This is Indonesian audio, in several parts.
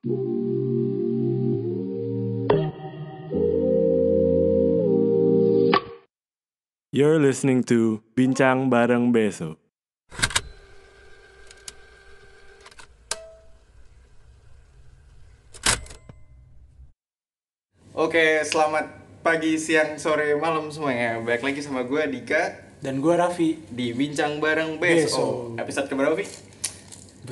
You're listening to Bincang Bareng Beso. Oke, selamat pagi, siang, sore, malam semuanya. Balik lagi sama gue Dika Dan gue Raffi di Bincang Bareng Beso. Beso. Episode keberapa, Vi?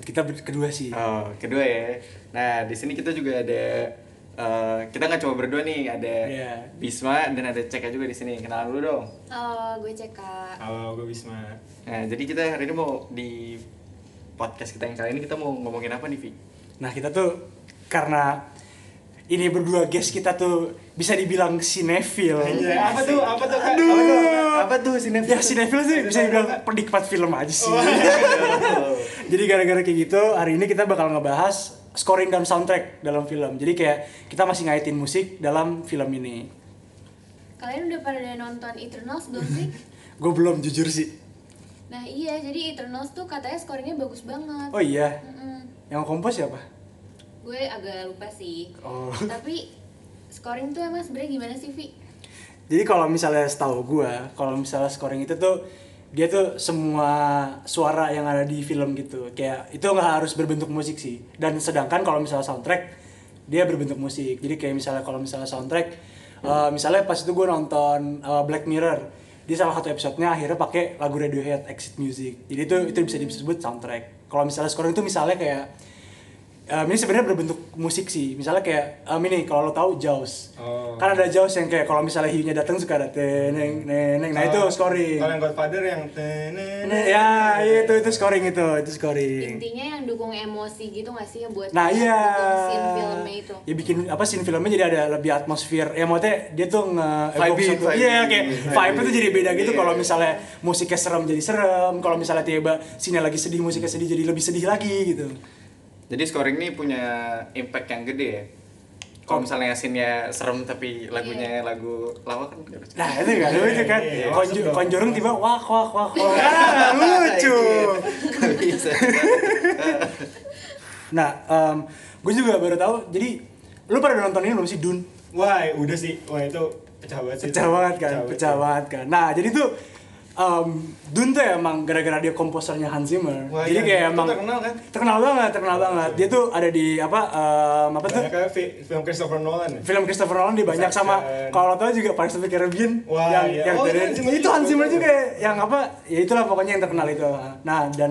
Kita kedua sih Oh, kedua ya. Nah, di sini kita juga ada eh, kita nggak cuma berdua nih, ada Iya. Bisma dan ada Ceka juga di sini. Kenalan dulu dong. Halo, gue Ceka. Halo, gue Bisma. Nah, jadi kita hari ini mau di podcast kita yang kali ini kita mau ngomongin apa nih, Vi? Nah kita tuh karena ini berdua guys kita tuh bisa dibilang sinetfil Iya, apa tuh? Apa tuh? Kak? Aduh. Apa tuh? Apa tuh sinetron? Ya sinetfil sih bisa dibilang penikmat film aja sih Oh, iya. Jadi gara-gara kayak gitu hari ini kita bakal ngebahas scoring dan soundtrack dalam film Jadi kayak kita masih ngaitin musik dalam film ini Kalian udah pada nonton Eternals belum sih? Gue belum jujur sih Nah iya, jadi Eternals tuh katanya scoringnya bagus banget. Oh iya Mm-mm. Yang kompos siapa? Gue agak lupa sih. Oh Tapi scoring tuh emang sebenarnya gimana sih, Vi? Jadi kalau misalnya setahu gue, kalau misalnya scoring itu tuh dia tuh semua suara yang ada di film gitu. Kayak itu nggak harus berbentuk musik sih. Dan sedangkan kalau misalnya soundtrack dia berbentuk musik. Jadi kayak misalnya kalau misalnya soundtrack, eh, misalnya pas itu gue nonton eh, Black Mirror, dia salah satu episodenya akhirnya pakai lagu Radiohead Exit Music. Jadi itu itu bisa disebut soundtrack. Kalau misalnya scoring itu misalnya kayak Um, ini sebenarnya berbentuk musik sih. Misalnya kayak um, ini kalau lo tahu Jaws. Oh. Kan ada Jaws yang kayak kalau misalnya hiunya datang suka ada teneng neneng. Nah itu scoring. Kalau yang Godfather yang teneng. Nah, ya itu itu scoring itu itu scoring. Intinya yang dukung emosi gitu gak sih yang buat Nah iya. scene filmnya itu? Ya bikin apa scene filmnya jadi ada lebih atmosfer. Ya maksudnya dia tuh nge satu- vibey. Iya kayak vibe itu jadi beda gitu Iya. kalau misalnya musiknya serem jadi serem, kalau misalnya tiba scene lagi sedih musiknya sedih jadi lebih sedih lagi gitu. Jadi scoring ini punya impact yang gede ya. Kalau misalnya scene-nya serem tapi lagunya lagu lawak kan gak lucu. Nah itu kan lucu kan. Konju, masuk dong. konjurung tiba wah wah wah wah. Ah, lucu. Gak. Nah, gue juga baru tahu. Jadi lu pada nonton ini belum sih Dun? Wah, udah sih. Wah, itu pecah banget sih. Pecah banget kan, pecah banget kan. Nah jadi tuh um, Dun tuh emang gara-gara dia komposernya Hans Zimmer. Wah, jadi iya, kayak emang terkenal kan? terkenal banget, terkenal banget. Dia tuh ada di apa um, apa tuh? Banyak kayak fi- film Christopher Nolan ya. Film Christopher Nolan dia banyak sama kalau tau juga Pirates of the Caribbean Wah, yang iya. yang Oh, itu dari- Hans Zimmer itu juga. Hans Zimmer juga yang apa ya itulah pokoknya yang terkenal itu nah dan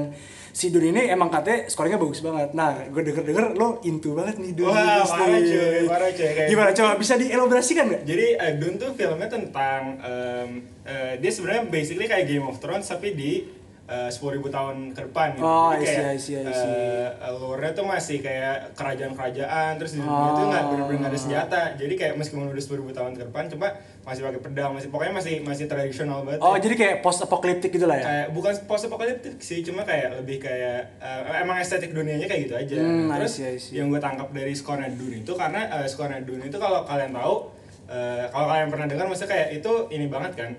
si Dun ini emang katanya skornya bagus banget nah gue denger denger lo into banget nih Dun Wah, parah cuy, parah cuy. Kayak- gimana coba bisa dielaborasikan nggak Jadi eh, Dune tuh filmnya tentang em, eh, dia sebenarnya basically kayak Game of Thrones tapi di eh, 10.000 tahun ke depan gitu. Oh, Jadi I see, kayak, I see, I see. eh, lore-nya tuh masih kayak kerajaan-kerajaan terus di dunia Oh. tuh nggak benar-benar ada senjata. Jadi kayak meskipun udah 10.000 tahun ke depan cuma masih pakai pedang, masih pokoknya masih masih tradisional banget. oh ya. jadi kayak post apokaliptik gitu lah ya kayak bukan post apokaliptik sih cuma kayak lebih kayak eh, emang estetik dunianya kayak gitu aja Hmm, I terus see, I see. yang gue tangkap dari skornya Dune itu karena uh, skornya Dune itu kalau kalian tahu eh, kalau kalian pernah dengar maksudnya kayak itu ini banget kan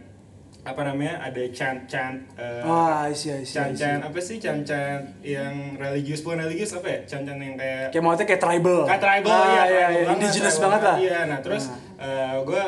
apa namanya ada chant chant eh, Wah, I see, I see, I chant see. chant apa sih chant chant yang religius bukan religius apa ya chant chant yang kayak kayak maksudnya kayak tribal Kayak tribal ah, ya, iya, iya. banget, indigenous banget lah Iya, nah terus Ah. gue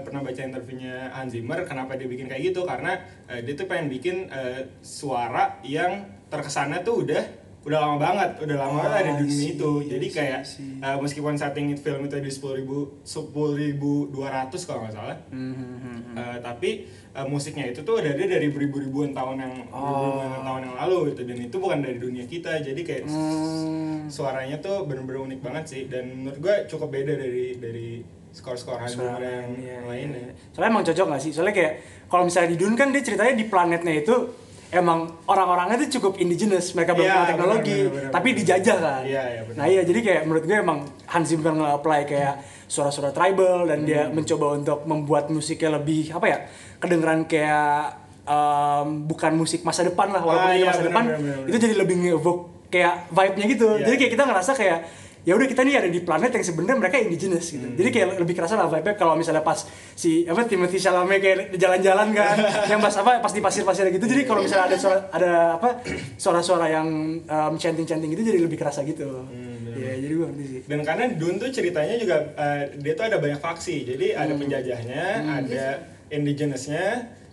pernah baca interviewnya Hans Zimmer kenapa dia bikin kayak gitu karena eh, dia tuh pengen bikin eh, suara yang terkesannya tuh udah udah lama banget, udah lama Oh, ada di I dunia itu. Jadi kayak eh, meskipun setting film itu di sepuluh ribu sepuluh ribu dua ratus kalau nggak salah, Hmm, hmm, hmm, hmm. Eh, tapi eh, musiknya itu tuh udah ada dari beribu-ribuan tahun yang Oh. tahun yang lalu gitu dan itu bukan dari dunia kita. Jadi kayak Hmm. suaranya tuh bener-bener unik banget sih dan menurut gue cukup beda dari dari skor-skor iya, yang iya, lainnya. iya. Soalnya emang cocok gak sih? Soalnya kayak kalau misalnya di Dune kan dia ceritanya di planetnya itu emang orang-orangnya tuh cukup indigenous, mereka belum Iya, punya teknologi, benar, benar, tapi benar. dijajah kan. Iya, iya, benar. Nah iya, jadi kayak menurut gue emang Hans Zimmer nge-apply kayak suara-suara tribal dan dia Hmm. mencoba untuk membuat musiknya lebih apa ya? Kedengeran kayak em, bukan musik masa depan lah, walaupun Ah, itu iya, masa benar, depan, benar, benar, benar. itu jadi lebih nge-evoke kayak vibe-nya gitu. Iya, Jadi kayak kita ngerasa kayak ya udah kita nih ada di planet yang sebenarnya mereka indigenous gitu. Hmm. Jadi kayak lebih kerasa lah vibe kalau misalnya pas si apa Timothy Chalamet kayak jalan-jalan kan, yang pas apa pas di pasir-pasir gitu. Jadi kalau misalnya ada suara ada apa suara-suara yang um, chanting-chanting gitu jadi lebih kerasa gitu. Hmm. Iya, jadi gue ngerti sih. Dan karena Dune tuh ceritanya juga eh, dia tuh ada banyak faksi. Jadi ada Hmm. penjajahnya, ada indigenousnya,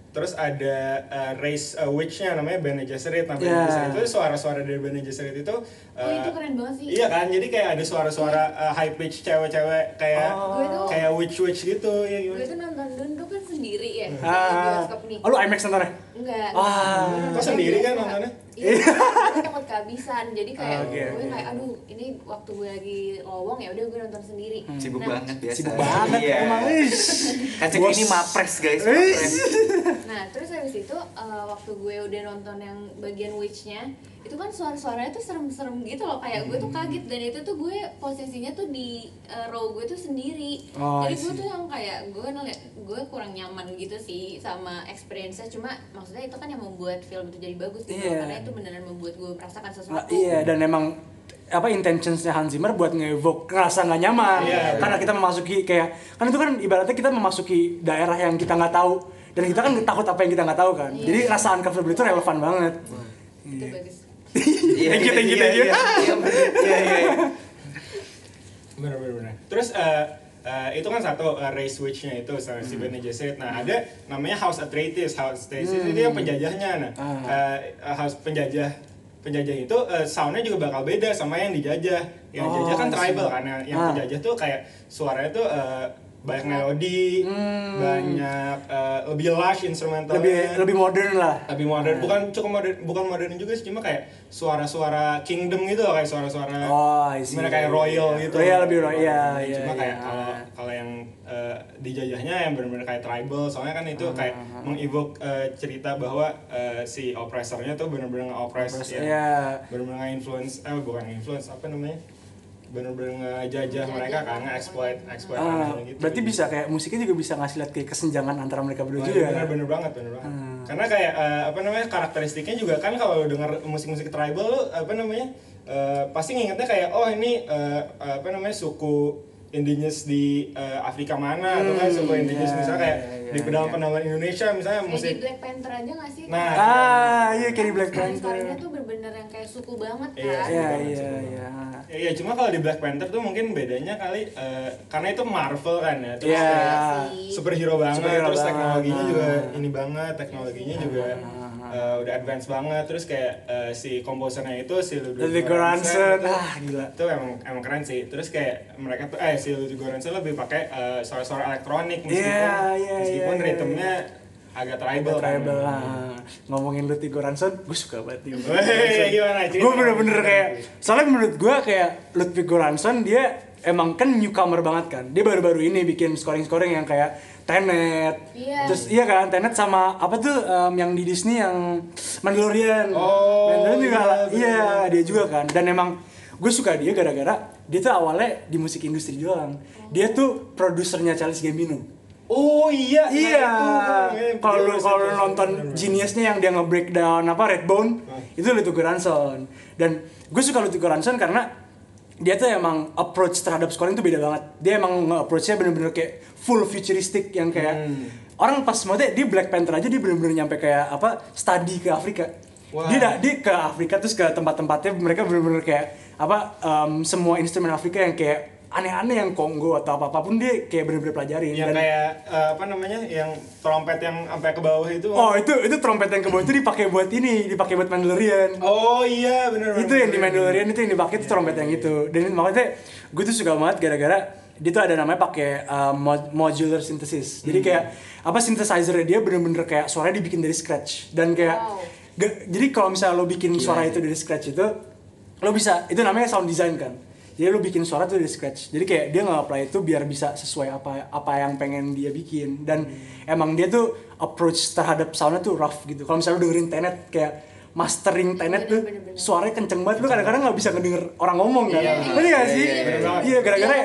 terus ada eh, race eh, witch-nya namanya Bene Gesserit. Nah, Bene Ya. Gesserit itu suara-suara dari Bene Gesserit itu Oh eh, itu keren banget sih. Iya kan, jadi kayak ada suara-suara eh, high pitch cewek-cewek kayak Oh. Kayak witch-witch gitu ya gue tuh nonton tuh kan sendiri ya di Ah, bioskop nih. oh, lu IMAX nontonnya? Enggak. Wah. Gue Kok sendiri kan nontonnya? Iya, gue takut kehabisan. Jadi kayak Ah, oke, gue oke. kayak aduh, ini waktu gue lagi lowong ya udah gue nonton sendiri. Sibuk Nah, banget biasa. Sibuk banget Iya. emang. Bos. ini mapres guys, mapres. Nah, terus habis itu uh, waktu gue udah nonton yang bagian witch-nya, itu kan suara-suaranya tuh serem-serem gitu loh. Kayak gue tuh kaget dan itu tuh gue posisinya tuh di uh, row gue tuh sendiri. Oh, Jadi gue tuh yang kayak gue ngeliat gue kurang nyaman gitu sih sama experience-nya. Cuma maksudnya itu kan yang membuat film itu jadi bagus gitu. Iya. Karena itu beneran membuat gue merasakan Nah, sesuatu. iya dan emang apa intentionsnya Hans Zimmer buat nge-evoke rasa nggak nyaman Iya, karena kita memasuki kayak kan itu kan ibaratnya kita memasuki daerah yang kita nggak tahu dan kita kan takut apa yang kita nggak tahu kan Iya. jadi rasa uncomfortable itu relevan banget Itu bagus. Iya, Thank you, thank you, iya, thank you. iya, iya. Iya, iya, iya. Bener bener. Terus eh, eh, itu kan satu eh, race witch-nya itu sama si Bene Gesserit. Nah, ada namanya House Atreides. House Atreides itu yang penjajahnya. Nah, Ah. eh, House penjajah penjajah itu eh, soundnya juga bakal beda sama yang dijajah. Yang Oh, dijajah kan I see. tribal kan. Yang, Ah. penjajah tuh kayak suaranya tuh eh, banyak melodi, Hmm. banyak eh, lebih lush instrumentalnya. Lebih lebih modern lah. Lebih modern. Bukan cukup modern bukan modern juga sih cuma kayak suara-suara kingdom gitu loh, kayak suara-suara Oh, gimana kayak royal Iya. gitu. Royal lebih royal, iya, iya, cuma kayak iya. kalau kalau yang eh, dijajahnya yang benar-benar kayak tribal soalnya kan itu kayak Ah, mengevoke eh, cerita bahwa eh, si oppressornya tuh benar-benar nge-oppress Oppress, ya. iya. benar-benar nge-influence eh bukan influence apa namanya benar-benar ngejajah mereka kan nge-exploit exploit Ah, gitu berarti bisa kayak musiknya juga bisa ngasih lihat kayak kesenjangan antara mereka berdua juga bener, bener banget, bener banget. Hmm. Karena kayak eh, apa namanya karakteristiknya juga kan kalau lu denger musik-musik tribal lu apa namanya eh, pasti ngingetnya kayak oh ini eh, apa namanya suku indigenous di eh, Afrika mana atau kan suku indigenous iya, misalnya kayak iya, di iya, pedalaman iya. pedalaman Indonesia misalnya Kayak musik di Black Panther aja gak sih? Nah, ah iya kayak di Black Story- Panther Story-nya tuh bener-bener yang kayak suku banget kan. Iya, iya banget, iya iya Ya, ya cuma kalau di Black Panther tuh mungkin bedanya kali eh, karena itu Marvel kan ya. Terus Iya. kayak sih. superhero banget Superhero terus banget. teknologinya Ah. juga ini banget teknologinya juga Ah. Eh, udah advance banget. Terus kayak eh, si komposernya itu si Ludwig Göransson. Ah gila. itu emang emang keren sih. Terus kayak mereka tuh eh si Ludwig Göransson lebih pakai eh, suara-suara elektronik meskipun Iya, iya, meskipun iya, iya. ritmenya agak tribal kan. tribal lah ngomongin Ludwig Göransson gue suka banget nih gimana cerita? gue bener-bener kayak soalnya menurut gue kayak Ludwig Göransson dia emang kan newcomer banget kan. Dia baru-baru ini bikin scoring-scoring yang kayak Tenet. Iya. terus iya kan Tenet sama apa tuh em, yang di Disney yang Mandalorian. Oh, Mandalorian juga iya, iya, dia juga kan. Dan emang gue suka dia gara-gara dia tuh awalnya di musik industri doang. Dia tuh produsernya Charles Gambino. Oh iya, nah Iya, itu, kalau Dia kalau nonton. Geniusnya yang dia nge-breakdown apa Redbone, itu Ludwig Göransson. Dan gue suka Ludwig Göransson karena dia tuh emang approach terhadap scoring tuh beda banget. Dia emang nge-approachnya bener-bener kayak full futuristic yang kayak Hmm. orang pas maksudnya di Black Panther aja dia bener-bener nyampe kayak apa study ke Afrika. Wah. Dia dia ke Afrika terus ke tempat-tempatnya mereka bener-bener kayak apa em, semua instrumen Afrika yang kayak aneh-aneh yang Kongo atau apa apa pun dia kayak bener-bener pelajarin. yang Dan- kayak eh, apa namanya yang trompet yang sampai ke bawah itu Oh itu itu trompet yang ke bawah itu dipakai buat ini, dipakai buat Mandalorian. Oh iya bener itu yang di Mandalorian itu yang dipakai itu trompet yang itu. Dan makanya gue tuh suka banget gara-gara dia tuh ada namanya pakai uh, mod- modular synthesis. Jadi kayak apa synthesizer dia bener-bener kayak suaranya dibikin dari scratch dan kayak Wow. jadi kalau misalnya lo bikin suara itu dari scratch itu lo bisa itu namanya sound design kan. Jadi lo bikin suara tuh dari scratch. Jadi kayak dia nge-apply itu biar bisa sesuai apa apa yang pengen dia bikin dan emang dia tuh approach terhadap soundnya tuh rough gitu. Kalau misalnya lo dengerin Tenet kayak mastering Tenet tuh Bener, bener, bener. suaranya kenceng banget lu kadang-kadang nggak bisa ngedenger orang ngomong kan Iya. Ngerti nggak Iya, sih iya, iya. iya gara-gara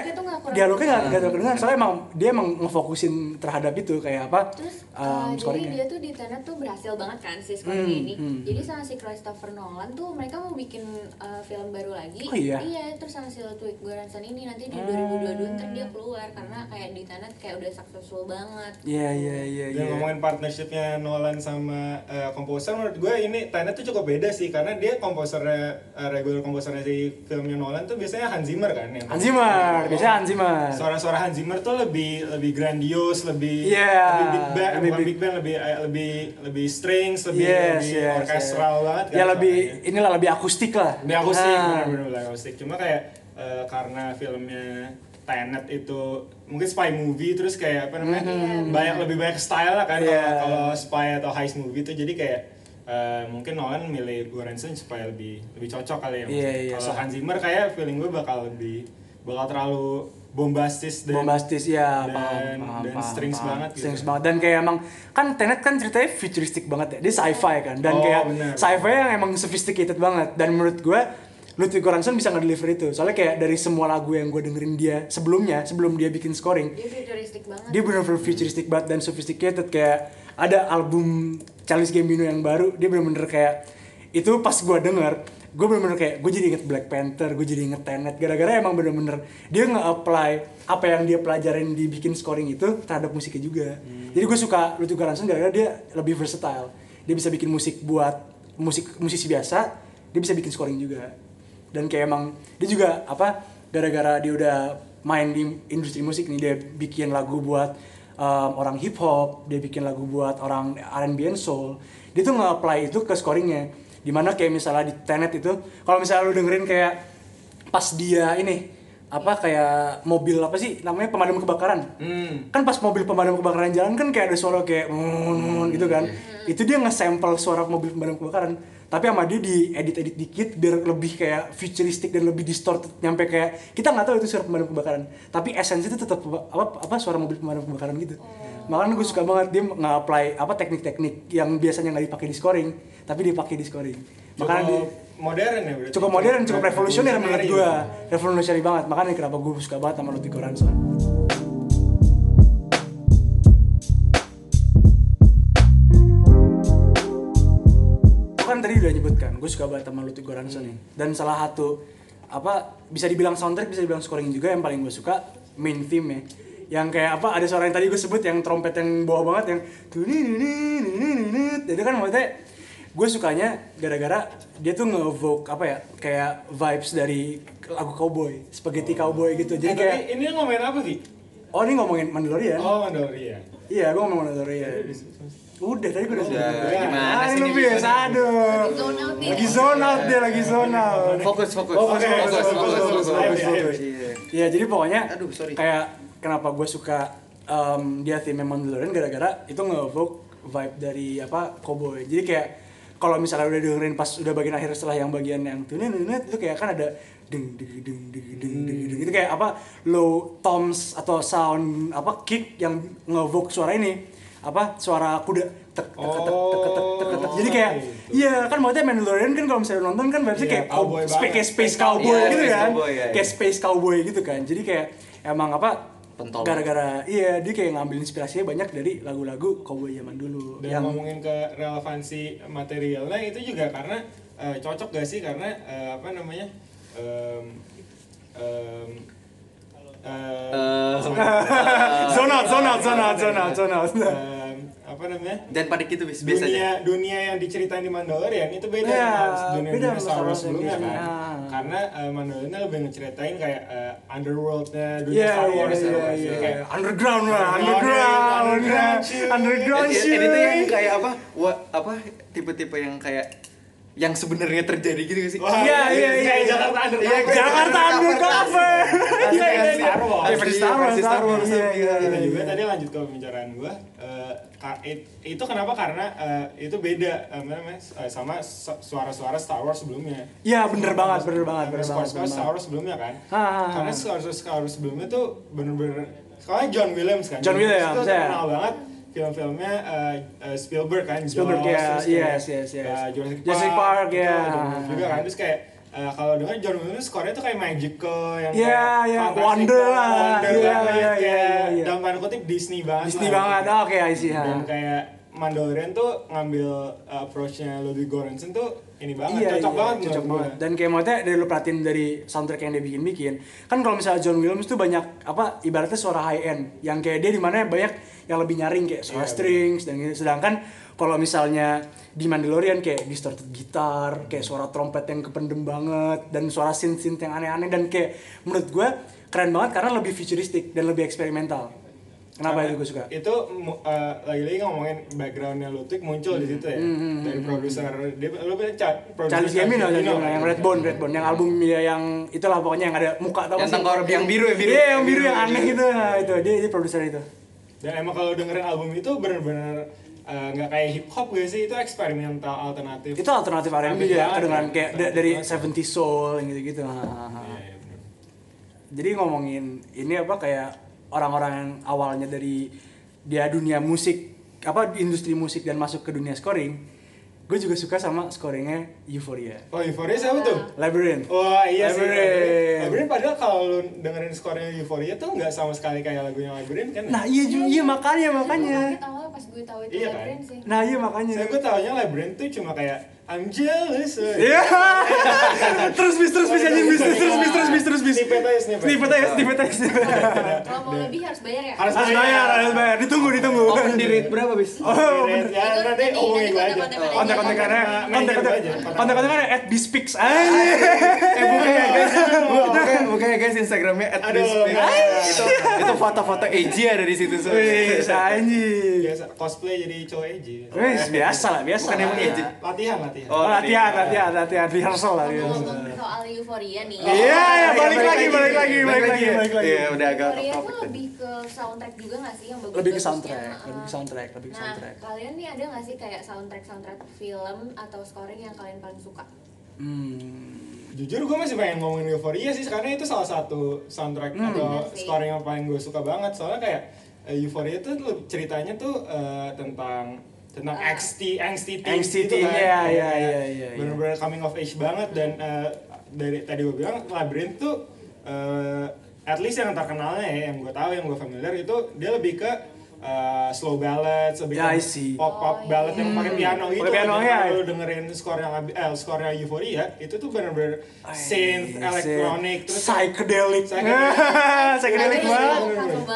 Dialognya nggak kurang dialognya nggak nggak terlalu kedengeran soalnya emang dia emang ngefokusin terhadap itu kayak apa Terus um, uh, jadi dia tuh di Tenet tuh berhasil banget kan si scoring Hmm, ini. hmm. Jadi sama si Christopher Nolan tuh mereka mau bikin uh, film baru lagi. Oh iya? terus sama si Ludwig Göransson ini nanti di Hmm. 2022 ntar dia keluar karena kayak di Tenet kayak udah successful banget. iya iya iya iya ngomongin partnershipnya Nolan sama eh, komposer menurut gue ini Tenet tuh cukup beda sih karena dia komposernya eh, regular komposernya di filmnya Nolan tuh biasanya Hans Zimmer kan yang Hans Zimmer biasanya Hans Zimmer suara-suara Hans Zimmer tuh lebih lebih grandios lebih Iya, lebih big band lebih bukan big- big band lebih eh, lebih lebih strings lebih yes lebih yes orkestral yes. banget kan ya lebih suaranya. inilah lebih akustik lah Lebih akustik, Ah. benar-benar lebih akustik. Cuma kayak eh, karena filmnya Tenet itu mungkin spy movie terus kayak apa namanya banyak lebih banyak style lah kan kalau Iya. kalau spy atau heist movie itu jadi kayak eh, mungkin Nolan milih Göransson supaya lebih lebih cocok kali ya. Iya, iya, Kalau so- Hans Zimmer kayak feeling gue bakal lebih bakal terlalu bombastis dan bombastis ya dan- paham, paham, dan paham, strings paham. banget gitu. strings banget. Dan kayak emang kan Tenet kan ceritanya futuristik banget ya. Dia sci-fi kan. Dan Oh, kayak sci-fi yang emang sophisticated banget. Dan menurut gue Ludwig Göransson bisa nge-deliver itu. Soalnya kayak dari semua lagu yang gue dengerin dia sebelumnya sebelum dia bikin scoring Dia futuristik banget. dia bener-bener futuristic banget dan sophisticated. Kayak ada album Charles Gambino yang baru dia bener-bener kayak itu pas gue denger gue bener-bener kayak gue jadi inget Black Panther gue jadi inget Tenet. Gara-gara emang bener-bener dia nge-apply apa yang dia pelajarin di bikin scoring itu terhadap musiknya juga. Jadi gue suka Ludwig Göransson gara-gara dia lebih versatile. Dia bisa bikin musik buat musik musisi biasa dia bisa bikin scoring juga. Dan kayak emang dia juga apa gara-gara dia udah main di industri musik nih dia bikin lagu buat um, orang hip hop dia bikin lagu buat orang R&B and soul. Dia tuh nge-apply itu ke scoringnya di mana kayak misalnya di Tenet itu kalau misalnya lu dengerin kayak pas dia ini apa kayak mobil apa sih namanya pemadam kebakaran. Hmm. kan pas mobil pemadam kebakaran jalan kan kayak ada suara kayak "mun-mun" gitu kan. itu dia nge-sample suara mobil pemadam kebakaran. Tapi sama dia di edit edit dikit biar lebih kayak futuristik dan lebih distorted. Nyampe kayak kita nggak tahu itu suara pemadam kebakaran. Tapi esensi itu tetap apa apa suara mobil pemadam kebakaran gitu. Makanya gue suka banget dia nge-apply apa teknik-teknik yang biasanya nggak dipakai di scoring tapi dipakai di scoring makanya cukup modern ya berarti cukup modern cukup revolusioner menurut gue revolusioner banget makanya kenapa gue suka banget sama Ludwig Göransson kan tadi udah nyebutkan gue suka banget sama Ludwig Göransson hmm. Dan salah satu apa bisa dibilang soundtrack bisa dibilang scoring juga yang paling gue suka main theme ya yang kayak apa ada seorang yang tadi gue sebut yang trompet yang bawah banget yang itu kan maksudnya gue sukanya gara-gara dia tuh nge-evoke apa ya kayak vibes dari lagu cowboy spaghetti cowboy gitu Eh, jadi tapi kayak ini ngomongin apa sih? oh ini ngomongin Mandalorian Oh, Mandalorian. iya gue ngomongin Mandalorian udah tadi gue udah Udah, sebut. gimana Ah, sih lu ini bis, bisa? aduh lagi zone out dia lagi zone out Fokus, fokus. Fokus, Oke, fokus, fokus, fokus, fokus, fokus, fokus. fokus, Ayo, fokus. Iya. Iya, jadi pokoknya Aduh, sorry. kayak kenapa gue suka um, dia theme Mandalorian gara-gara itu nge-evoke vibe dari apa cowboy. Jadi kayak kalau misalnya udah dengerin pas udah bagian akhir setelah yang bagian yang tuh itu kayak kan ada ding, ding, ding, ding, ding, ding, deng itu kayak apa low toms atau sound apa kick yang ngevok suara ini. Apa suara kuda. Tek tek tek tek tek tek tek jadi oh, kayak gitu. iya kan maksudnya Mandalorian kan kalau misalnya nonton kan biasanya iya, kayak oh, space space cowboy iya, gitu kan. Iya, kayak space cowboy gitu kan. Jadi kayak emang apa Pentol. gara-gara iya dia kayak ngambil inspirasinya banyak dari lagu-lagu cowboy zaman dulu Dan yang ngomongin ke relevansi materialnya itu juga karena eh, cocok gak sih? Karena eh, apa namanya? Em, em, eh, zona out zona zona zona zona em, apa namanya Dan pada gitu bis biasa aja. dunia dunia yang diceritain di Mandalorian itu beda Iya, sama dunia beda dunia Star Wars sebelumnya kan biasanya. karena uh, Mandalorian lebih ngeceritain kayak uh, underworldnya dunia Iya Star iya Wars iya Star iya Wars. iya. Kayak, underground lah Underground, underground underground, underground cuy. underground Ini- shit Ini tuh yang kayak apa? Wah, apa tipe-tipe yang kayak yang sebenarnya terjadi gitu gak sih? Wah, Iya, iya, iya, kayak iya. Jakarta undercover. Iya, Jakarta undercover iya iya iya Star Wars. Star Wars Star Wars, iya iya iya juga tadi lanjut ke pembicaraan gua eh, it- itu kenapa karena eh, itu beda apa namanya eh, sama su- suara-suara Star Wars sebelumnya. Iya, bener banget, bener banget, bener banget, bener Star. Wars sebelumnya kan. Ah, ah, ah. Karena score-score Star Wars sebelumnya tuh bener-bener soalnya John Williams kan. John Williams, itu ya. terkenal banget film-filmnya eh, eh, Spielberg kan. Spielberg, Jaws, ya, kayak, yes, yes, yes. eh, Jurassic Park. Jurassic Park, itu ya. Williams juga kan terus kayak eh, kalau dengar John Williams skornya tuh kayak magical yang Iya, kayak iya, fantastic Wonder lah. Wonder Iya, banget, iya, iya, kayak iya, iya. dalam tanda kutip Disney banget Disney lah. banget. Oh, Oke, I see. dan kayak Mandalorian tuh ngambil uh, approach-nya Ludwig Göransson tuh ini banget, Iya, cocok iya, banget cocok banget. gue. Dan kayak maksudnya dari lu perhatiin dari soundtrack yang dia bikin-bikin, kan kalau misalnya John Williams tuh banyak apa ibaratnya suara high end, yang kayak dia di mana banyak yang lebih nyaring kayak suara Iya, strings dan gitu. Sedangkan kalau misalnya di Mandalorian kayak distorted gitar, kayak suara trompet yang kependem banget dan suara synth-synth yang aneh-aneh dan kayak menurut gue keren banget karena lebih futuristik dan lebih eksperimental. Kenapa itu gue suka? Itu uh, lagi-lagi ngomongin backgroundnya Ludwig muncul di situ ya. Dari produser dia lu bilang Hmm, Charles Gambino, kan? yang Redbone, Redbone, yang album dia yang itulah pokoknya yang ada muka tau Yang tengkorak, yang biru ya, biru. Iya, yang biru yang aneh biru. itu, nah, itu dia dia produser itu. Dan emang kalau dengerin album itu bener-bener uh, nggak kayak hip hop gak sih itu eksperimental alternatif. Itu alternatif R&B ya, ya. kayak da- dari banget. 70 soul ha. Iya, iya, bener. Jadi ngomongin ini apa kayak orang-orang yang awalnya dari dia dunia musik apa industri musik dan masuk ke dunia scoring, gue juga suka sama scoringnya Euphoria. Oh Euphoria siapa tuh? Labyrinth. Wah iya sih Labyrinth. Labyrinth padahal kalau lu dengerin skornya Euphoria tuh nggak sama sekali kayak lagunya Labyrinth kan Nah iya juga, iya makanya Gue makanya. awal pas gue tahu itu Iya kan? Labyrinth sih. Nah iya makanya. Saya gue taunya Labyrinth tuh cuma kayak I'm jealous Iya. terus bis terus bis anjing bis terus bis terus bis terus bis. Snippet aja, snippet. Snippet aja snippet aja. snippet aja. Kalau mau lebih harus bayar ya? Harus Harus bayar, harus bayar. Ditunggu, ditunggu. Open di rate berapa bis? Oh, Ya nanti nanti gue aja kontak-kontakan aja. kontak-kontakannya, Manajer kontak-kontak, aja, kontak-kontakannya at bispix aja. Eh bukan ya guys, bukan bukan ya guys Instagramnya at Bispix. itu itu foto-foto AJ ada di situ. Wih, anjing. Biasa cosplay jadi cowok edgy Wih, biasa lah, biasa. Bukan lah. emang edgy. Latihan, latihan Oh, Oh, latihan, latihan, latihan, rehearsal lah. Ngomong-ngomong soal euforia nih. Iya, iya, balik lagi, balik lagi, balik lagi, balik lagi. Iya, udah agak Euforia topik tuh lebih ke soundtrack juga gak sih yang bagus Lebih ke soundtrack, lebih ke soundtrack, lebih ke Nah, soundtrack. kalian nih ada gak sih kayak soundtrack soundtrack film atau scoring yang kalian paling suka? Hmm. Jujur gue masih pengen ngomongin Euphoria sih karena itu salah satu soundtrack Hmm. atau sih. scoring yang paling gue suka banget soalnya kayak eh, Euphoria tuh lu- ceritanya tuh eh, tentang tentang Ah. angsty angsty teen Angsty gitu kan. iya, Kayak- iya, kayak iya, iya, iya. bener-bener coming of age banget dan eh, dari tadi gue bilang Labyrinth tuh eh, at least yang terkenalnya ya yang gue tahu yang gue familiar itu dia lebih ke eh, slow ballads lebih Ya, pop pop Oh, ballad iya. yang pakai piano gitu Pakai piano, Dan ya. kalau lu dengerin skornya eh, skornya Euphoria itu tuh bener-bener synth elektronik terus psychedelic. Psychedelic. Psychedelic Itu banget.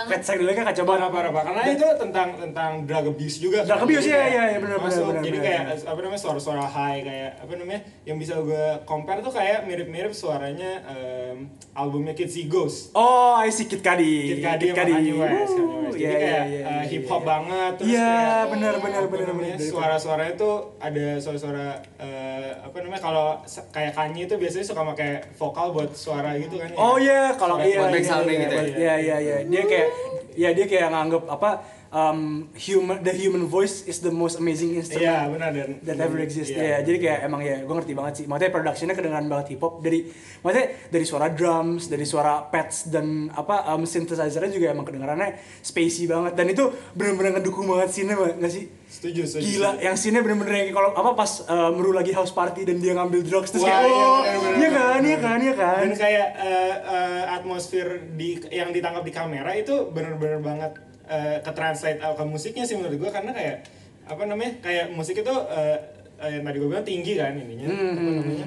Pet psychedelicnya kacau banget. parah parah karena itu tentang tentang drug abuse juga Drug abuse, Jadi iya, iya, iya, benar, masuk. benar, jadi kayak apa namanya suara-suara high kayak apa namanya yang bisa gue compare tuh kayak mirip-mirip suaranya em, albumnya Kids Ghost Oh, I see Kid Cudi. Kid Cudi sama Kanye West, Kanye West. Jadi Iya, kayak iya, iya, iya, hip hop iya. banget terus Iya, kayak benar benar apa benar namanya, benar. suara-suaranya tuh ada suara-suara eh, apa namanya kalau kayak Kanye itu biasanya suka pakai vokal buat suara gitu kan ya. Oh iya, kalau iya iya, back sounding iya, gitu ya? buat- Iya iya iya. Dia kayak ya dia kayak nganggep apa um, human the human voice is the most amazing instrument. Iya, benar dan that ever exist Iya. ya jadi kayak emang ya gue ngerti banget sih maksudnya productionnya kedengaran banget hip hop dari maksudnya dari suara drums dari suara pads dan apa um, synthesizernya juga emang kedengarannya spacey banget dan itu bener-bener ngedukung banget scene nggak sih setuju setuju gila setuju. yang scene bener-bener yang kalau apa pas uh, Meru lagi house party dan dia ngambil drugs terus Wah, kayak iya, oh iya kan iya kan iya kan dan kayak eh, eh, atmosfer di yang ditangkap di kamera itu bener-bener banget eh, ke translate ke musiknya sih menurut gue karena kayak apa namanya kayak musik itu eh, eh, yang tadi gue bilang tinggi kan ininya Hmm, apa namanya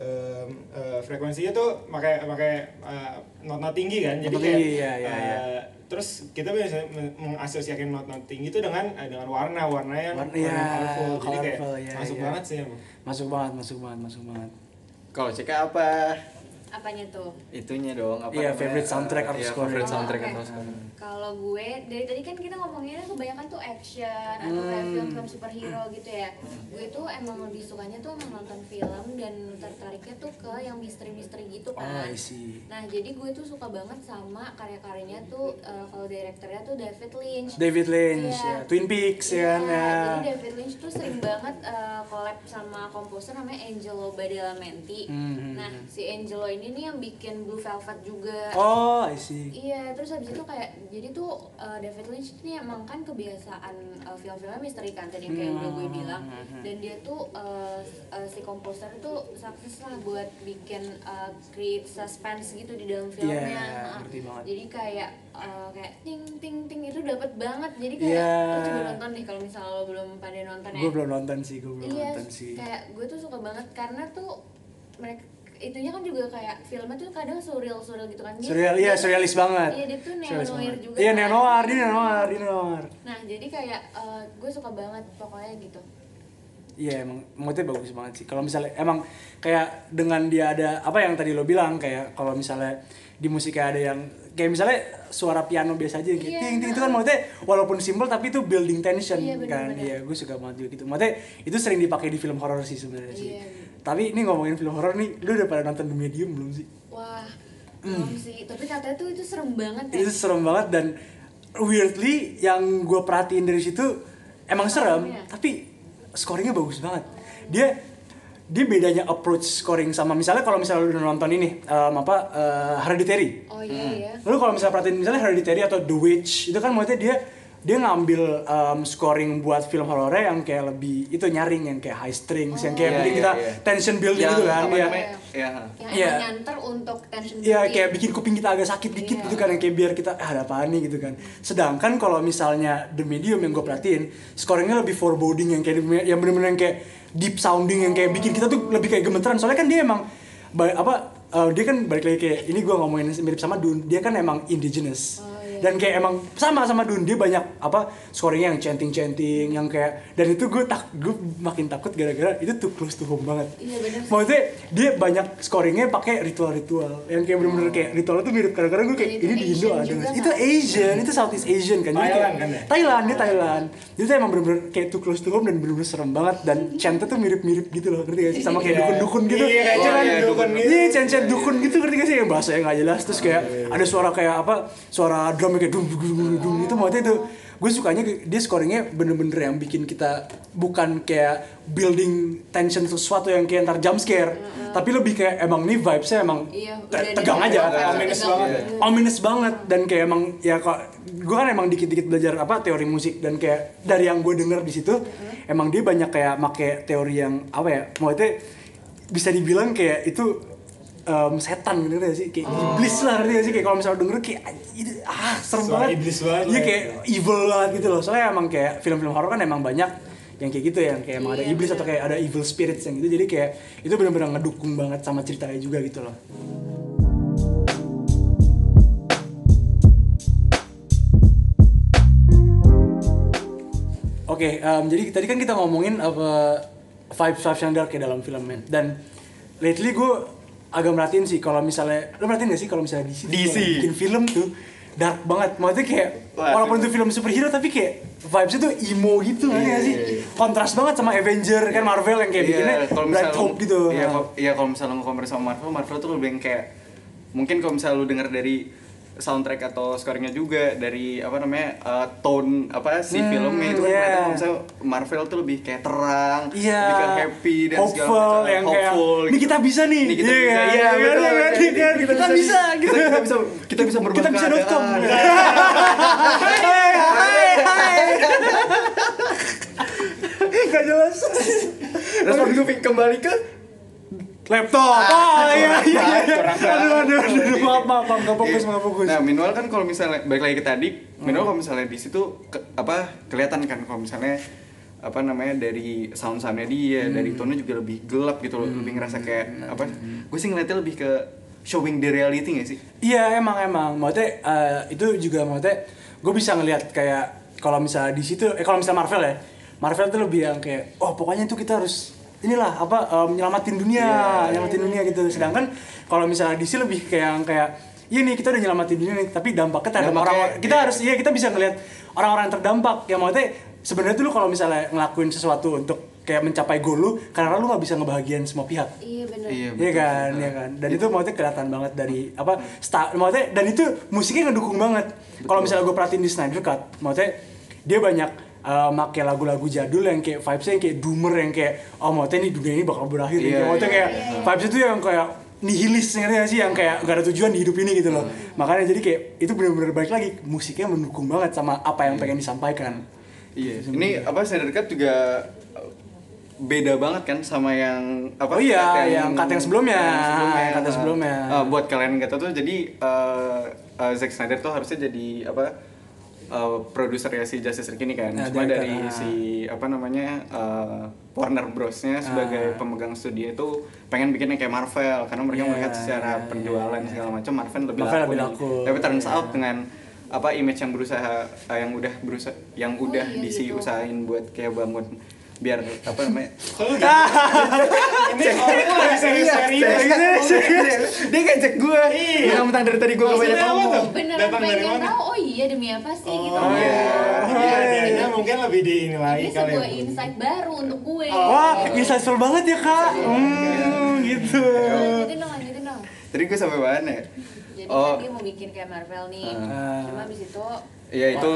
em, eh, frekuensinya tuh pakai pakai eh, not-not tinggi kan jadi kayak iya, iya, eh, iya. terus kita bisa men- mengasosiasikan not-not tinggi itu dengan eh, dengan warna warna yang Warna, warna iya, colorful jadi kayak colorful, iya, masuk iya. banget sih emang masuk banget masuk banget masuk banget Kalau CK apa? Apanya tuh? Itunya dong apa Iya, namanya? favorite soundtrack Eh, atau iya, score. favorite Oh, soundtrack atau score. Kalau gue dari tadi kan kita ngomonginnya kebanyakan tuh action atau kayak Hmm. film-film superhero gitu ya. Gue tuh emang lebih sukanya tuh nonton film dan tertariknya tuh ke yang misteri-misteri gitu oh kan. I see Nah jadi gue tuh suka banget sama karya-karyanya tuh eh, kalau direkturnya tuh David Lynch. David Lynch Iya. ya Twin Peaks ya Iya, kan ya jadi David Lynch tuh sering banget eh, collab sama komposer namanya Angelo Badalamenti. Hmm. Nah, si Angelo ini ini nih yang bikin Blue Velvet juga Oh, I see. Iya, terus habis itu kayak jadi tuh uh, David Lynch ini emang kan kebiasaan uh, film-filmnya misteri kan tadi yang kayak udah gue bilang dan dia tuh uh, uh, si komposer itu sukses lah buat bikin uh, create suspense gitu di dalam filmnya. Iya, Nah. Jadi kayak uh, kayak ting ting ting itu dapat banget. Jadi kayak lo coba nonton deh kalau misalnya lo belum pada nonton ya. Gue belum nonton sih, gue belum Iya, nonton sih. kayak gue tuh suka banget karena tuh mereka itunya kan juga kayak filmnya tuh kadang surreal surreal gitu kan Dia- Surreal, iya surrealis banget. Iya dia tuh neo-noir banget. juga. Iya kan. neo-noir, dia neo-noir, dia neo-noir. Nah jadi kayak eh, gue suka banget pokoknya gitu. Iya emang moodnya bagus banget sih. Kalau misalnya emang kayak dengan dia ada apa yang tadi lo bilang kayak kalau misalnya di musik kayak ada yang kayak misalnya suara piano biasa aja yang kayak Iya, ting ting itu kan maksudnya walaupun simple tapi itu building tension Iya, kan. benar-benar. Iya, gue suka banget juga gitu. Maksudnya itu sering dipakai di film horor sih sebenarnya sih. Tapi ini ngomongin film horor nih, lu udah pada nonton The Medium belum sih? Wah belum sih. Tapi katanya tuh itu serem banget ya. Hmm. itu serem banget dan weirdly yang gue perhatiin dari situ emang serem Skornya. tapi scoringnya bagus banget dia dia bedanya approach scoring sama misalnya kalau misalnya lu udah nonton ini em, apa eh, Hereditary Oh iya iya. Lalu kalau misalnya perhatiin misalnya Hereditary atau The Witch itu kan maksudnya dia dia ngambil em, scoring buat film horornya yang kayak lebih itu nyaring yang kayak high strings yang kayak Iya, bikin iya, kita iya. tension building Yang gitu kan ya. Ya. Yang Iya. nyanter untuk tension Iya building. kayak bikin kuping kita agak sakit dikit Iya. gitu kan yang kayak biar kita ah, ada apaan nih gitu kan. Sedangkan kalau misalnya The Medium yang gue perhatiin scoringnya lebih foreboding yang kayak yang bener-bener yang kayak deep sounding yang kayak bikin kita tuh lebih kayak gemeteran. Soalnya kan dia emang apa eh, dia kan balik lagi kayak ini gue ngomongin mirip sama Dune. Dia kan emang indigenous. Oh, iya. Dan kayak emang sama sama Dune dia banyak apa scoringnya yang chanting-chanting yang kayak dan itu gue tak gue makin takut gara-gara itu too close to home banget. Iya. Maksudnya dia banyak scoringnya pakai ritual-ritual yang kayak bener-bener kayak ritual tuh mirip kadang-kadang gue kayak itu ini di Indo ada nggak? kan? itu Asian itu Southeast Asian kan Jadi kayak- kan ya? Thailand dia Thailand jadi tuh emang bener-bener kayak too close to home dan bener-bener serem banget dan chantnya tuh mirip-mirip gitu loh ngerti gak sih sama kayak Iya. dukun-dukun gitu Iya, kayak dukun gitu. iya chant-chant dukun gitu ngerti gak sih yang bahasanya nggak jelas terus kayak ada suara kayak apa suara drum kayak dung dung dung dung itu maksudnya itu gue sukanya dia scoringnya bener-bener yang bikin kita bukan kayak building tension sesuatu yang kayak ntar jump scare tapi lebih kayak emang nih vibesnya emang Iya, te- udah tegang aja ominous tegang. banget. ominous banget dan kayak emang ya kok gue kan emang dikit-dikit belajar apa teori musik dan kayak dari yang gue denger di situ emang dia banyak kayak make teori yang apa ya maksudnya bisa dibilang kayak itu em, setan gitu gak sih? Kayak iblis lah gak sih? Kayak kalau misalnya denger kayak "Ini, ah serem Suara banget. iblis banget iya lah ya. kayak evil banget gitu loh. Soalnya emang kayak film-film horor kan emang banyak yang kayak gitu yang kayak emang ada Iya, iblis atau bener. kayak ada evil spirits yang gitu. Jadi kayak itu benar-benar ngedukung banget sama ceritanya juga gitu loh. Oke, em, jadi tadi kan kita ngomongin apa vibes vibes yang dark ya dalam film men. Dan lately gue agak merhatiin sih kalau misalnya lo merhatiin gak sih kalau misalnya DC, DC. bikin film tuh dark banget. Maksudnya kayak Wah, walaupun film. itu film superhero tapi kayak vibesnya tuh emo gitu ngerti gak sih? Kontras banget sama Avenger kan Marvel yang kayak bikinnya Iya, kalau bright misalnya hope gitu. Iya, Nah. kalau iya kalau misalnya lo compare sama Marvel, Marvel tuh lebih yang kayak mungkin kalau misalnya lu denger dari soundtrack atau scoringnya juga dari apa namanya uh, tone apa si Hmm, filmnya itu kan iya. kelihatan kalau misalnya Marvel tuh lebih kayak terang, Iya, lebih kayak happy dan segala hopeful macam, yang kayak hopeful ini gitu. kita bisa nih, Ini kita Iya, bisa, iya, iya iya, betul. iya, Ini iya, kita nih. bisa, gitu. Kita, kita bisa, kita bisa berubah kita bisa keadaan. Hai, hai, hai. Gak jelas. Terus waktu itu kembali ke Laptop. Oh iya iya. iya. Aduh aduh aduh maaf maaf maaf nggak fokus Iya. nggak fokus. Nah, minimal kan kalau misalnya balik lagi ke tadi, minimal kalau misalnya di situ ke- apa kelihatan kan kalau misalnya apa namanya dari sound soundnya dia, dari tone juga lebih gelap gitu loh, lebih ngerasa kayak apa? Gue sih ngeliatnya lebih ke showing the reality gak sih? Iya emang emang maksudnya eh, itu juga maksudnya gue bisa ngelihat kayak kalau misalnya di situ eh kalau misalnya Marvel ya Marvel tuh lebih yang kayak oh pokoknya itu kita harus inilah apa em, nyelamatin dunia Iya, nyelamatin dunia gitu sedangkan kalau misalnya DC lebih kayak yang kayak iya nih kita udah nyelamatin dunia nih tapi dampaknya terhadap Dampaknya, orang kita iya. harus iya kita bisa ngelihat orang-orang yang terdampak ya maksudnya sebenarnya tuh lu kalau misalnya ngelakuin sesuatu untuk kayak mencapai goal lu karena lu nggak bisa ngebahagiain semua pihak Iya bener. Iya, Iya betul. kan, iya kan. Dan itu maksudnya kelihatan banget dari apa sta, maksudnya dan itu musiknya ngedukung banget. Kalau misalnya gue perhatiin di Snyder Cut, maksudnya dia banyak uh, make lagu-lagu jadul yang kayak vibesnya yang kayak doomer yang kayak oh maksudnya ini dunia ini bakal berakhir Iya, gitu. Maksudnya iya, kayak vibes itu yang kayak nihilis ngerti gak sih? Yang kayak gak ada tujuan di hidup ini gitu loh. Makanya jadi kayak itu bener-bener balik lagi musiknya mendukung banget sama apa yang pengen disampaikan. Iya, ini apa Snyder Cut juga uh, beda banget kan sama yang apa Oh iya, cut yang cut yang sebelumnya, yang cut yang sebelumnya. Uh, buat kalian yang tahu tuh jadi uh, uh, Zack Snyder tuh harusnya jadi apa uh, produser ya si Justice League ini kan Ya, cuma dari ah. si apa namanya uh, Warner Bros-nya sebagai Ah. pemegang studio itu pengen bikin yang kayak Marvel karena mereka Iya, melihat secara iya, penjualan iya. segala macam Marvel lebih Marvel laku, lebih laku. tapi turns Iya. out dengan apa image yang berusaha uh, yang udah berusaha yang Oh, udah iya disi gitu. usahain buat kayak bangun biar apa namanya gitu. Ini orang tuh lagi serius-serius. dia ngajak gue Iya. mentang dari tadi gue gak banyak ngomong beneran Datang dari pengen mana? tahu oh iya demi apa sih gitu Oh iya. Iya, dianya mungkin lebih di ini lagi ini kali. sebuah ya. insight baru untuk gue wah insightful banget ya kak hmm gitu lanjutin dong lanjutin dong tadi gue sampai mana ya jadi Oh. kan dia mau bikin kayak Marvel nih Ah. cuma abis itu ya itu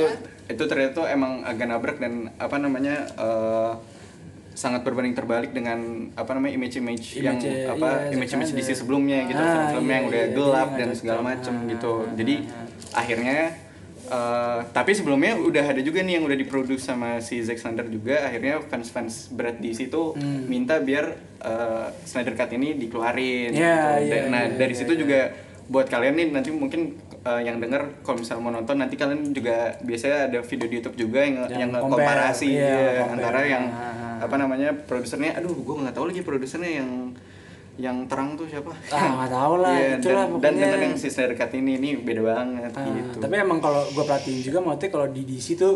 itu ternyata tuh emang agak nabrak dan apa namanya eh, sangat berbanding terbalik dengan apa namanya image-image yang Image, apa iya, image-image DC Snyder. sebelumnya gitu Ah, film-film iya, yang udah iya, gelap dia dan segala macem Ah, gitu ah, jadi ah, akhirnya eh, tapi sebelumnya udah ada juga nih yang udah diproduksi sama si Zack Snyder juga akhirnya fans-fans berat DC tuh Hmm. minta biar eh, Snyder Cut ini dikeluarin Iya, gitu. iya, Dan- nah iya, dari iya, situ iya. juga buat kalian nih nanti mungkin uh, yang denger kalau misalnya mau nonton nanti kalian juga biasanya ada video di YouTube juga yang Yang yang, komparasi iya, ya, compare. antara yang. Apa namanya produsernya aduh gue nggak tahu lagi produsernya yang yang terang tuh siapa Ah, nggak tahu lah, Iya, itulah dan, dan pokoknya. dengan yang si Cut ini ini beda banget Ah, gitu Tapi emang kalau gue perhatiin juga maksudnya kalau di DC tuh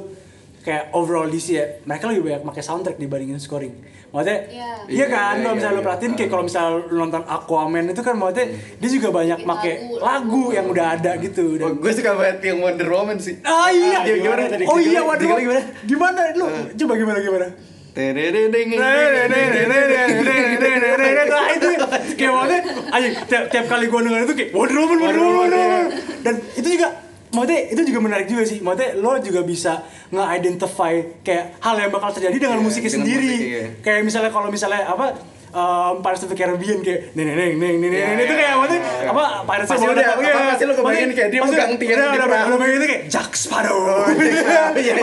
kayak overall DC ya, mereka lebih banyak pakai soundtrack dibandingin scoring. Maksudnya, Iya. iya kan, Iya, kalau iya, misalnya lu iya. perhatiin kayak Ah. kalau misalnya lu nonton Aquaman itu kan maksudnya dia juga banyak pakai lagu, lagu, lagu. yang udah ada gitu. oh, Dan, gue suka banget yang Wonder Woman sih ah iya, Ah, gimana tadi? oh iya, Gimana, waduh, gimana, gimana? Gimana lu? Coba gimana gimana? Itu kayak maksudnya ayo tiap, tiap kali gue denger itu kayak Wonder Woman Wonder Woman dan itu juga maksudnya itu juga menarik juga sih maksudnya lo juga bisa nge-identify kayak hal yang bakal terjadi dengan Iya, musiknya sendiri iya. kayak misalnya kalau misalnya apa um, Pirates of the Caribbean kayak neng neng neng neng neng Iya, neng itu kayak iya, maksudnya iya. apa Pirates Pasti of the udah- Caribbean apa, pasti lo kebayangin kayak dia megang tiang di udah, udah bayangin itu kayak Jack Sparrow iya, iya.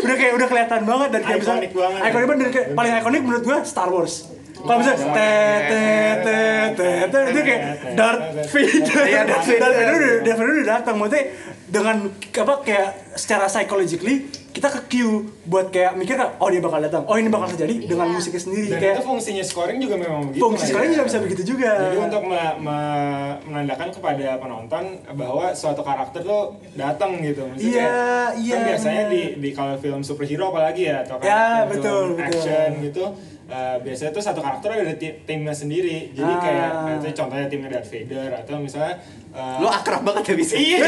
udah kayak udah kelihatan banget dan kayak misalnya Ikonik banget. ikonik banget dan kayak paling ikonik menurut gua Star Wars kalau misalnya Oh, te te te te te itu kayak Darth Vader Iya, Darth Vader. Darth Vader udah Darth Vader udah datang maksudnya dengan apa kayak secara psychologically kita ke cue buat kayak mikir kan oh dia bakal datang oh ini bakal terjadi dengan Iya. musiknya sendiri Dan kayak itu fungsinya scoring juga memang begitu. fungsi kan, ya. juga bisa begitu juga Jadi untuk me- me- menandakan kepada penonton bahwa suatu karakter tuh datang gitu. Maksudnya Iya, kayak- iya, Kan biasanya di di kalau film superhero apalagi ya atau kan Ya, film betul, betul. action gitu. Eh, biasanya tuh satu karakter ada ti- timnya sendiri. Jadi Ah. kayak misalnya contohnya timnya Darth Vader atau misalnya eh, lo akrab banget ya bisa Iya.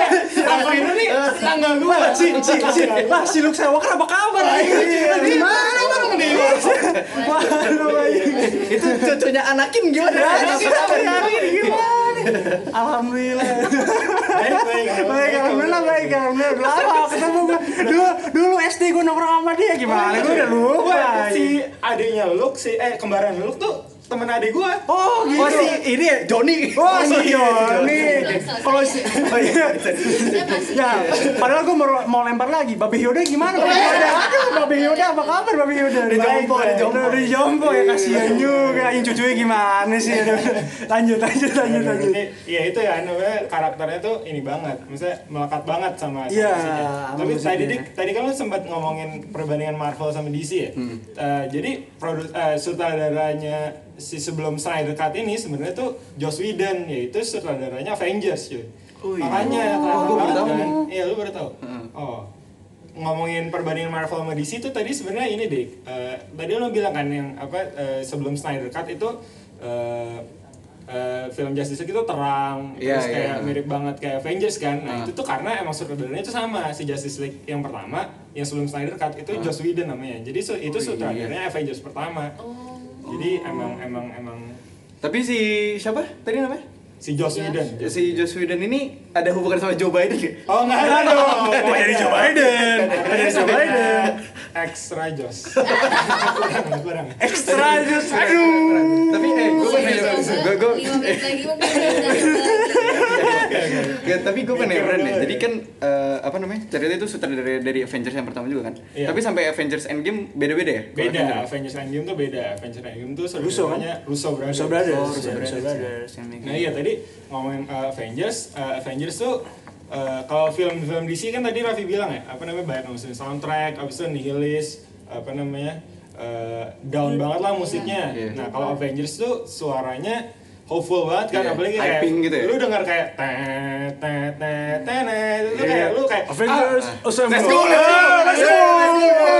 Apa ini nih tanggal gua si si si lah si Luke Skywalker apa kabar Iya. gimana bang nih itu cucunya Anakin gimana Alhamdulillah. Baik, baik. Baik, alhamdulillah baik, alhamdulillah. Udah lama ketemu gue. Dulu dulu SD gue nongkrong sama dia gimana? Gue udah lupa. Si adiknya Luke, si eh kembaran Luke tuh temen adik gua. Oh gitu. oh si ini ya Johnny Oh si Yoni. Kalau si oh iya Saya masih Ya, padahal gue mau, mau lempar lagi. Babi Yoda gimana? Babi Yoda, aduh, Babi Yoda apa kabar Babi Yoda? Udah jompo, udah jompo. Udah jompo ya kasihan juga. Yang cucunya gimana sih? Lanjut, lanjut, lanjut, lanjut. Ya itu ya namanya karakternya tuh ini banget, maksudnya melekat banget sama Iya, Tapi tadi tadi kan lu sempat ngomongin perbandingan Marvel sama DC ya. Hmm. Eh, jadi produ eh, sutradaranya si sebelum Snyder Cut ini sebenarnya tuh Joss Whedon yaitu sutradaranya Avengers cuy. Oh, iya. Makanya Oh, baru banget tahu kan. Iya, lu baru tahu. Oh. Ngomongin perbandingan Marvel sama DC itu tadi sebenarnya ini deh. Eh, tadi lo bilang kan yang apa eh, sebelum Snyder Cut itu eh, eh, film Justice League itu terang, Iya, terus iya. kayak mirip banget kayak Avengers kan. Nah, Ah. itu tuh karena emang sutradaranya itu sama si Justice League yang pertama, yang sebelum Snyder Cut itu Joss Whedon namanya. Jadi itu. Oh, iya. sutradaranya Avengers pertama. Oh. Jadi emang emang emang tapi si siapa tadi namanya si Josh. Whedon. si Joss Whedon ini ada hubungan sama Joe Biden ya? Oh enggak ada dong. Kok jadi Joe Biden? Jadi Joe Biden? extra jos. kurang, kurang. Extra just aduh. Tapi eh gue pengen gue gue lima menit lagi mungkin udah lagi. Ya, tapi gue penasaran Oke, deh. boleh. Jadi kan eh, apa namanya? Cerita itu sutradara dari Avengers yang pertama juga kan. Iya. Tapi sampai Avengers Endgame beda-beda ya? Beda, Avengers. Avengers Endgame tuh beda. Avengers Endgame tuh Russo kan? saudaranya Russo Brothers. Russo Brothers, Oh, Russo Russo Brothers, Brothers, Brothers bikin. Nah iya tadi ngomongin uh, Avengers, uh, Avengers tuh uh, kalau film-film DC kan tadi Raffi bilang ya, apa namanya banyak ngurusin soundtrack, abis itu Nihilist, apa namanya uh, down banget lah musiknya. Iya. Nah kalau Avengers tuh suaranya hopeful banget kan, Iya, apalagi kayak hyping gitu ya. lu dengar kayak tet tet tet tet, itu Iya. kayak lu kayak Avengers Assemble. Let's go, let's go, let's go.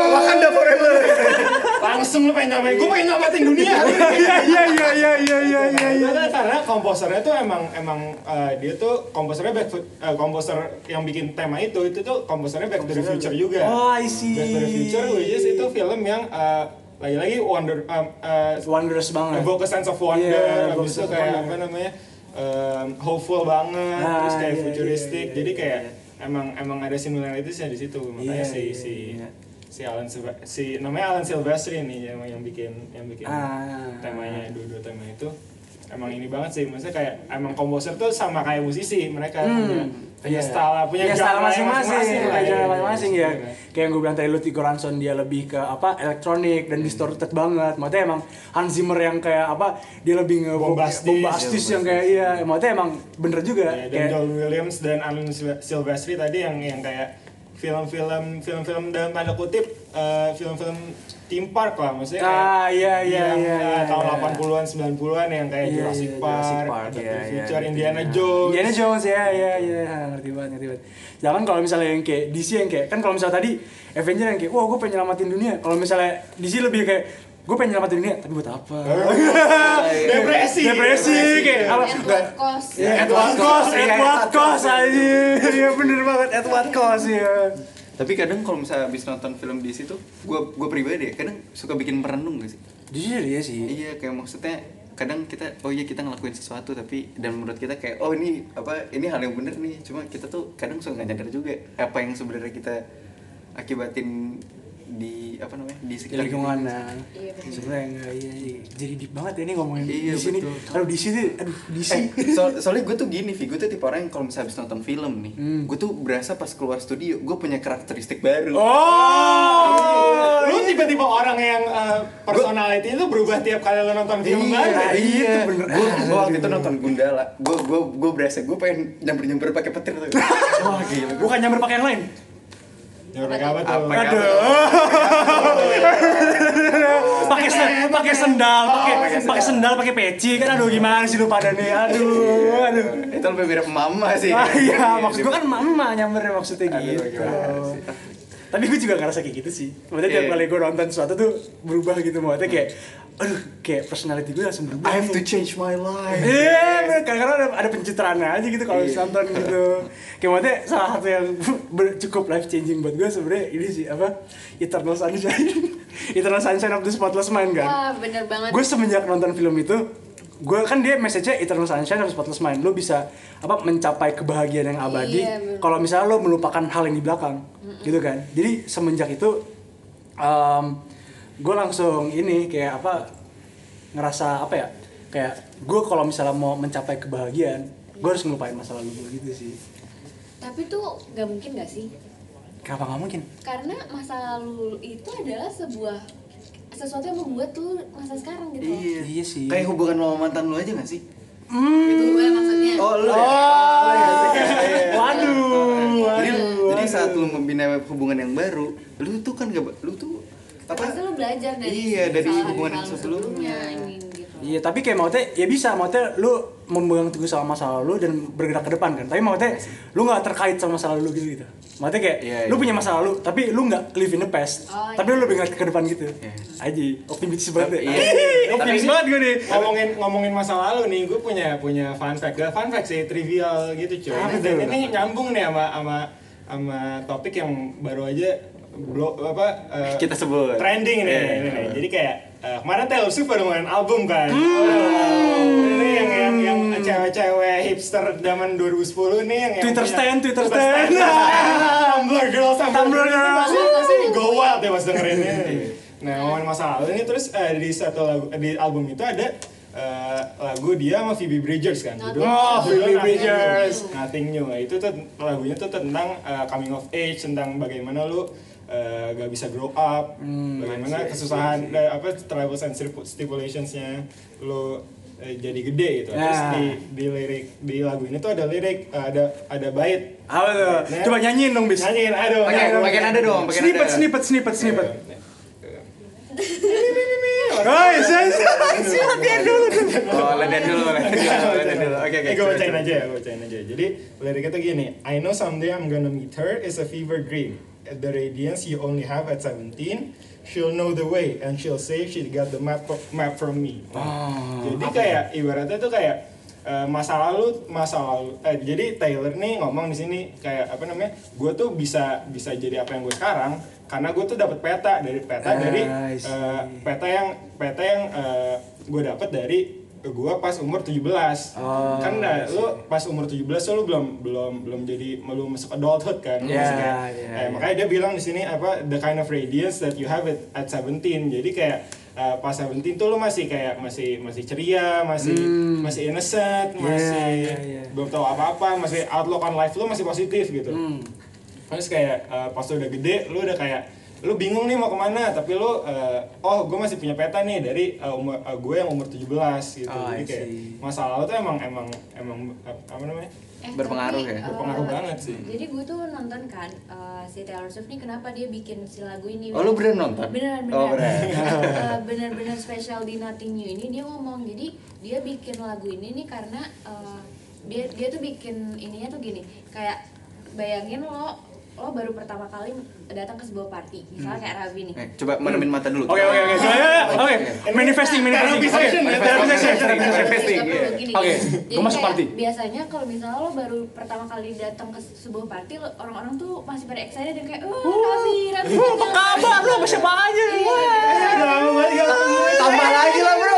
Wakanda forever. langsung lu pengen nyamain, gue pengen nyamatin dunia. Iya iya iya iya iya iya iya. Karena, karena komposernya tuh emang emang uh, dia tuh komposernya back uh, komposer yang bikin tema itu itu tuh komposernya Back to the Future juga. Oh, I see. Back to the Future which is itu film yang uh, lagi-lagi wonder um, uh, Wondrous banget. evoke a sense of wonder, Iya, evoke habis sense itu kayak apa namanya um, hopeful banget, Ah, terus kayak iya, iya, futuristic, iya, jadi iya, kayak iya. emang emang ada similaritasnya di situ, makanya Iya, si iya, si iya. si Alan Silva- si namanya Alan Silvestri nih yang yang bikin yang bikin Ah. temanya dua-dua tema itu emang ini banget sih maksudnya kayak emang komposer tuh sama kayak musisi mereka Hmm. punya punya Iya. style punya Punya style masing-masing, lah, punya iya, genre iya, masing-masing iya, ya. Kayak yang gue bilang tadi Ludwig Göransson dia lebih ke apa elektronik dan distorted banget. Maksudnya emang Hans Zimmer yang kayak apa dia lebih nge Bombastis. bombastis yang kayak iya. Maksudnya emang bener juga Iya, dan kayak John Williams dan Alan Sil- Silvestri tadi yang yang kayak film-film film-film dalam tanda kutip eh, film-film theme park lah maksudnya kayak Ah, iya, iya, yang, iya, eh, iya, tahun iya. 80-an 90-an yang kayak Iya, Jurassic iya, Park, Jurassic Park, iya, iya, Future, iya. Indiana Jones. Indiana Jones ya ya ya ngerti banget ngerti banget. Jangan kalau misalnya yang kayak DC yang kayak kan kalau misalnya tadi Avenger yang kayak wah gue pengen nyelamatin dunia. Kalau misalnya DC lebih kayak gue pengen nyelamatin dunia tapi buat apa? Depresi. Depresi kayak apa? Edward Kos. Ya, Edward Kos, Edward Kos aja. Iya bener banget Edward Kos ya. Tapi kadang kalau misalnya habis nonton film di situ, gue gue pribadi ya, kadang suka bikin merenung gak sih? Jujur ya sih. Iya, kayak maksudnya kadang kita oh iya kita ngelakuin sesuatu tapi dan menurut kita kayak oh ini apa ini hal yang bener nih cuma kita tuh kadang suka nggak nyadar juga apa yang sebenarnya kita akibatin di apa namanya di sekitar lingkungan nah. Iya. Sebenarnya enggak iya, iya. jadi deep banget ya ini ngomongin Iya, di sini. Aduh di sini aduh di Eh, sini. so- soalnya gue tuh gini, Vi, gue tuh tipe orang yang kalau misalnya habis nonton film nih, Hmm. gue tuh berasa pas keluar studio, gue punya karakteristik baru. Oh. Lu tiba-tiba orang yang uh, personality itu berubah tiap kali lu nonton film iya, baru. Nah, iya. itu bener. Gue waktu itu nonton Gundala, gue gue gue berasa gue pengen nyamper nyamper pakai petir tuh. Wah gila. Bukan nyamber pakai yang lain. Apa tuh? Apa Aduh. pakai sen- pakai sendal, pakai pakai sendal, pakai peci kan aduh gimana sih lu pada nih? Aduh, aduh. Itu lebih mirip mama sih. Ah, iya, maksud gua kan mama nyambernya maksudnya gitu. Tapi gue juga ngerasa kayak gitu sih. Maksudnya tiap Iya. kali gue nonton sesuatu tuh berubah gitu. Maksudnya kayak, aduh kayak personality gue langsung berubah. I have to change my life. Iya, bener. kadang-kadang ada, ada pencitraannya aja gitu kalau Iya. nonton gitu. Kayak maksudnya salah satu yang cukup life changing buat gue sebenarnya ini sih apa Eternal Sunshine, Eternal Sunshine of the Spotless Mind kan. Wah, bener banget. Gue semenjak nonton film itu, gue kan dia message-nya Eternal Sunshine of Spotless Mind. Lo bisa apa mencapai kebahagiaan yang abadi Iya, kalau misalnya lo melupakan hal yang di belakang, gitu kan. Jadi semenjak itu, gue langsung ini kayak apa ngerasa apa ya kayak gue kalau misalnya mau mencapai kebahagiaan gue harus ngelupain masa lalu gue gitu sih Tapi tuh gak mungkin gak sih? kenapa nggak mungkin Karena masa lalu itu adalah sebuah sesuatu yang membuat lu masa sekarang gitu. Iya. Iya sih. Kayak hubungan sama mantan lo aja gak sih? Itu gue maksudnya. Oh, lu ya? Oh, iya, iya, iya. waduh Jadi, waduh jadi saat lu membina hubungan yang baru, lu tuh kan gak, lu tuh apa? Pasti lu belajar dari Iya, dari hubungan yang lu sebelumnya. Iya, tapi kayak maksudnya ya bisa, maksudnya lu memegang teguh sama masa lalu dan bergerak ke depan kan. Tapi maksudnya lu nggak terkait sama masa lalu gitu gitu. Maksudnya kayak Iya, lu iya. punya masa lalu, tapi lu nggak live in the past. Oh, tapi iya. lu lebih ngeliat ke depan gitu. Iya. Aja, optimis banget. Iya. optimis banget gue nih. ngomongin ngomongin masa lalu nih, gue punya punya fun fact. Gak fun fact sih, trivial gitu cuy. Tuh? ini nyambung nih sama sama sama topik yang baru aja blo, apa eh, Kita sebut. trending nih, Iya. ini nih. Jadi kayak eh, kemarin Taylor Swift baru ngeluarin album kan. Hmm. Ini yang yang yang cewek-cewek hipster zaman 2010 nih yang yang Twitter punya- stand, Twitter stand. Tumblr girls, Tumblr, girls. Pasti pasti go wild ya pas dengerinnya. nah ngomongin masa lalu ini terus eh, di satu lagu di album itu ada eh, lagu dia sama Phoebe Bridgers kan. Nothing Oh, Phoebe Nothing Bridgers. New. Nothing New. Nah, itu tuh lagunya tuh tentang eh, coming of age, tentang bagaimana lu eh, gak bisa grow up, bagaimana kesusahan eh, apa trials and stipu- stipulationsnya lu eh, jadi gede gitu. Terus Ya. di di lirik di lagu ini tuh ada lirik eh, ada ada bait. Apa tuh? Nah. Coba nyanyiin dong, Bis. Nyanyiin aduh. Pakai nyanyiin. pakai nada dong, pakai Snippet, nada. snippet, snippet, snippet. Oh, Oi, saya latihan dulu. Oh, latihan dulu, latihan dulu. Oke, oke. Gue bacain aja ya, bacain aja. Jadi liriknya tuh gini, I know someday I'm gonna meet her is a fever dream. At the radiance you only have at 17, she'll know the way and she'll say she got the map map from me. Nah, jadi kayak ibaratnya tuh kayak eh, masa lalu masa lalu eh, jadi Taylor nih ngomong di sini kayak apa namanya gue tuh bisa bisa jadi apa yang gue sekarang karena gue tuh dapat peta dari peta Ah, dari eh, peta yang peta yang gue dapat dari gue pas umur 17 Oh, kan nah, lu pas umur 17 tuh lu belum belum belum jadi belum masuk adulthood kan Masih kayak- iya, eh, iya. makanya dia bilang di sini apa the kind of radiance that you have it at 17 jadi kayak eh, pas 17 tuh lu masih kayak masih masih ceria masih Hmm. masih innocent Iya, masih iya, iya. belum tahu apa-apa masih outlook on life lu masih positif gitu Hmm. terus kayak eh, pas lu udah gede lu udah kayak lu bingung nih mau ke mana tapi lu eh, oh gue masih punya peta nih dari eh, umur eh, gue yang umur 17 gitu Oh, jadi kayak see. masa lalu tuh emang emang emang ap- apa namanya Eh, Berpengaruh tapi, ya? Berpengaruh banget sih. Jadi gue tuh nonton kan eh, si Taylor Swift nih kenapa dia bikin si lagu ini. Oh, lu beneran nonton? Beneran Oh, beneran. beneran. Eh, bener-bener spesial di Nothing New ini dia ngomong jadi dia bikin lagu ini nih karena eh, dia dia tuh bikin ininya tuh gini kayak bayangin lo lo baru pertama kali datang ke sebuah party misalnya kayak Ravi nih. Eh, coba menemin mata dulu. Oke, oke, oke. Oke, manifesting, manifesting. Oke, manifesting, iya. Oke, Jadi masuk party. Biasanya kalau misalnya lo baru pertama kali datang ke sebuah party, lo- orang-orang tuh masih pada excited dan kayak, oh Ravi, Ravi. Oh, apa kabar? Lu sama siapa aja? Tambah lagi lah, Bro.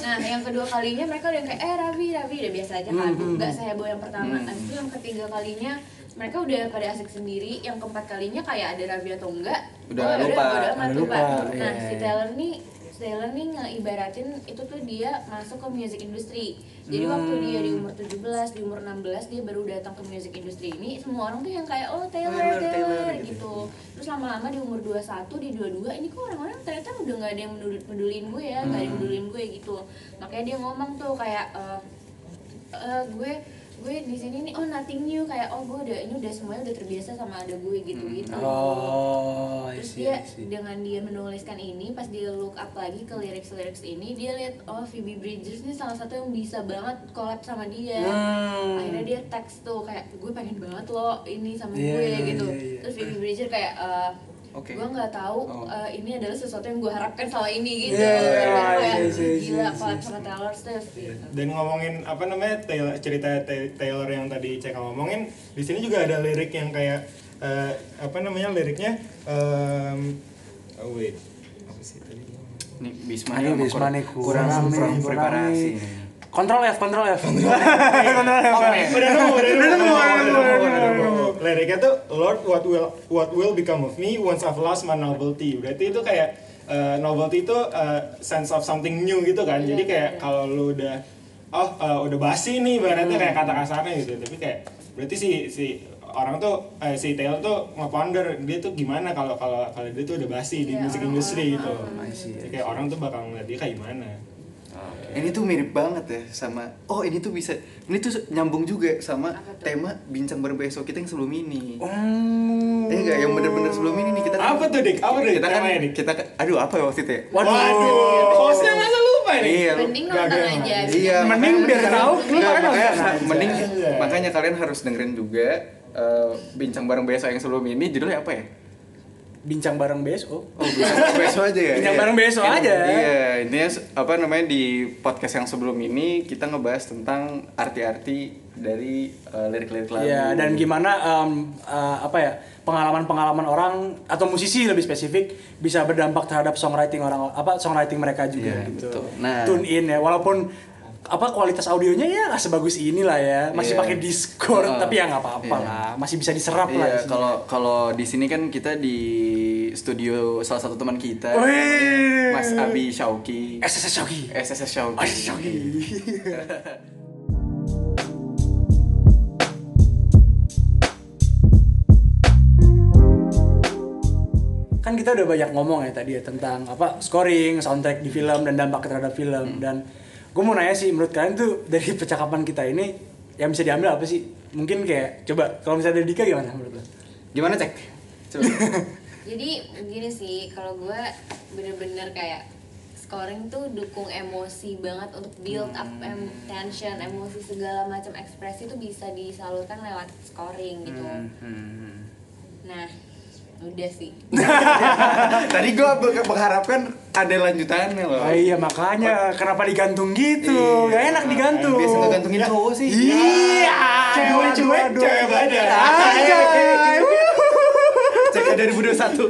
Nah, yang kedua kalinya mereka udah kayak, eh Ravi, Ravi udah biasa aja kan, nggak seheboh yang pertama. Habis itu yang ketiga kalinya mereka udah pada asik sendiri. Yang keempat kalinya kayak ada Ravi atau enggak, Udah oh, lupa. bodo amat, Udah lupa. lupa, Nah, iya, si iya. Taylor nih Taylor nih ngeibaratin itu tuh dia masuk ke music industry. Jadi waktu dia di umur 17, di umur 16 dia baru datang ke music industry ini semua orang tuh yang kayak oh Taylor, Taylor, Taylor, Taylor, gitu. Terus lama-lama di umur 21, di 22 ini kok orang-orang ternyata udah nggak ada yang peduli- peduliin gue ya, nggak ada yang peduliin gue gitu. Makanya dia ngomong tuh kayak eh, eh, gue gue di sini nih oh nothing new kayak oh gue udah ini udah semuanya udah terbiasa sama ada gue gitu gitu. Oh, terus see, dia dengan dia menuliskan ini pas dia look up lagi ke lirik lirik ini dia lihat oh Phoebe Bridgers ini salah satu yang bisa banget collab sama dia. Hmm. akhirnya dia teks tuh kayak gue pengen banget lo ini sama Iya, gue iya, gitu. iya, iya. terus Phoebe Bridgers kayak eh, Oke. gue nggak tahu Oh. eh, ini adalah sesuatu yang gue harapkan selama ini gitu. Iya, iya, kayak, iya, iya, gila collab iya, sama Taylor Swift gitu. Dan ngomongin apa namanya Taylor, cerita Ta- Taylor yang tadi Ceka ngomongin di sini juga ada lirik yang kayak eh, apa namanya liriknya em, oh wait. Apa sih tadi? Nih Bisma Aduh, Bisma nih kurang kurang, kurang nih, preparasi. nih. Kontrol F, kontrol F. Oke. udah nemu udah nemu udah nemu liriknya tuh Lord what will what will become of me once I've lost my novelty. Berarti itu kayak eh, novelty itu eh, sense of something new gitu kan. Jadi kayak kalau lu udah oh eh, udah basi nih berarti kayak kata kasarnya gitu. Tapi kayak berarti si si orang tuh eh, si Taylor tuh nge-ponder dia tuh gimana kalau kalau kalau dia tuh udah basi di Iya, music orang- industry gitu. Jadi kayak orang tuh bakal ngeliat dia kayak gimana Ini tuh mirip banget ya sama oh ini tuh bisa ini tuh nyambung juga sama tema bincang bareng besok kita yang sebelum ini. Oh. Eh enggak yang bener-bener sebelum ini nih kita kan- Apa tuh, Dik? Apa, Dik, Kita kan Dik? kita kan- aduh apa ya waktu itu ya? Waduh. hostnya masa lupa nih Iya. mending nonton aja Iya, Mending biar tahu, makanya mending Iya. makanya kalian harus dengerin juga eh, bincang bareng besok yang sebelum ini judulnya apa ya? Bincang bareng BSO. Oh, bincang besok aja ya. Bincang Iya. bareng besok aja. Iya, s- apa namanya di podcast yang sebelum ini kita ngebahas tentang arti-arti dari eh, lirik-lirik lagu. Iya, dan gimana em, eh, apa ya pengalaman-pengalaman orang atau musisi lebih spesifik bisa berdampak terhadap songwriting orang apa songwriting mereka juga Iya, gitu. betul. Nah. Tune in ya, walaupun apa kualitas audionya ya nggak sebagus inilah ya. Masih Iya. pakai Discord Heeh. tapi ya nggak apa-apa Iya. lah. Masih bisa diserap lah Iya, kalau kalau di sini kan kita di studio salah satu teman kita, namanya Mas Abi Shauki, SSS Shogi SSS Shauki. SSS Shogi kan kita udah banyak ngomong ya tadi ya tentang apa scoring, soundtrack di film dan dampak terhadap film dan gue mau nanya sih menurut kalian tuh dari percakapan kita ini yang bisa diambil apa sih? Mungkin kayak coba kalau misalnya dari Dika gimana menurut lo? Gimana cek? Coba. jadi gini sih kalau gue bener-bener kayak scoring tuh dukung emosi banget untuk build up em- tension emosi segala macam ekspresi tuh bisa disalurkan lewat scoring gitu Hmm. nah udah sih Tadi gue mengharapkan ada lanjutannya loh. Ah, iya makanya kenapa digantung gitu? Iya. Gak enak digantung. Biasa ngegantungin cowok sih. Iya. Cewek cuek, Aduh, aduh. cewek badan. Cek aja 2021.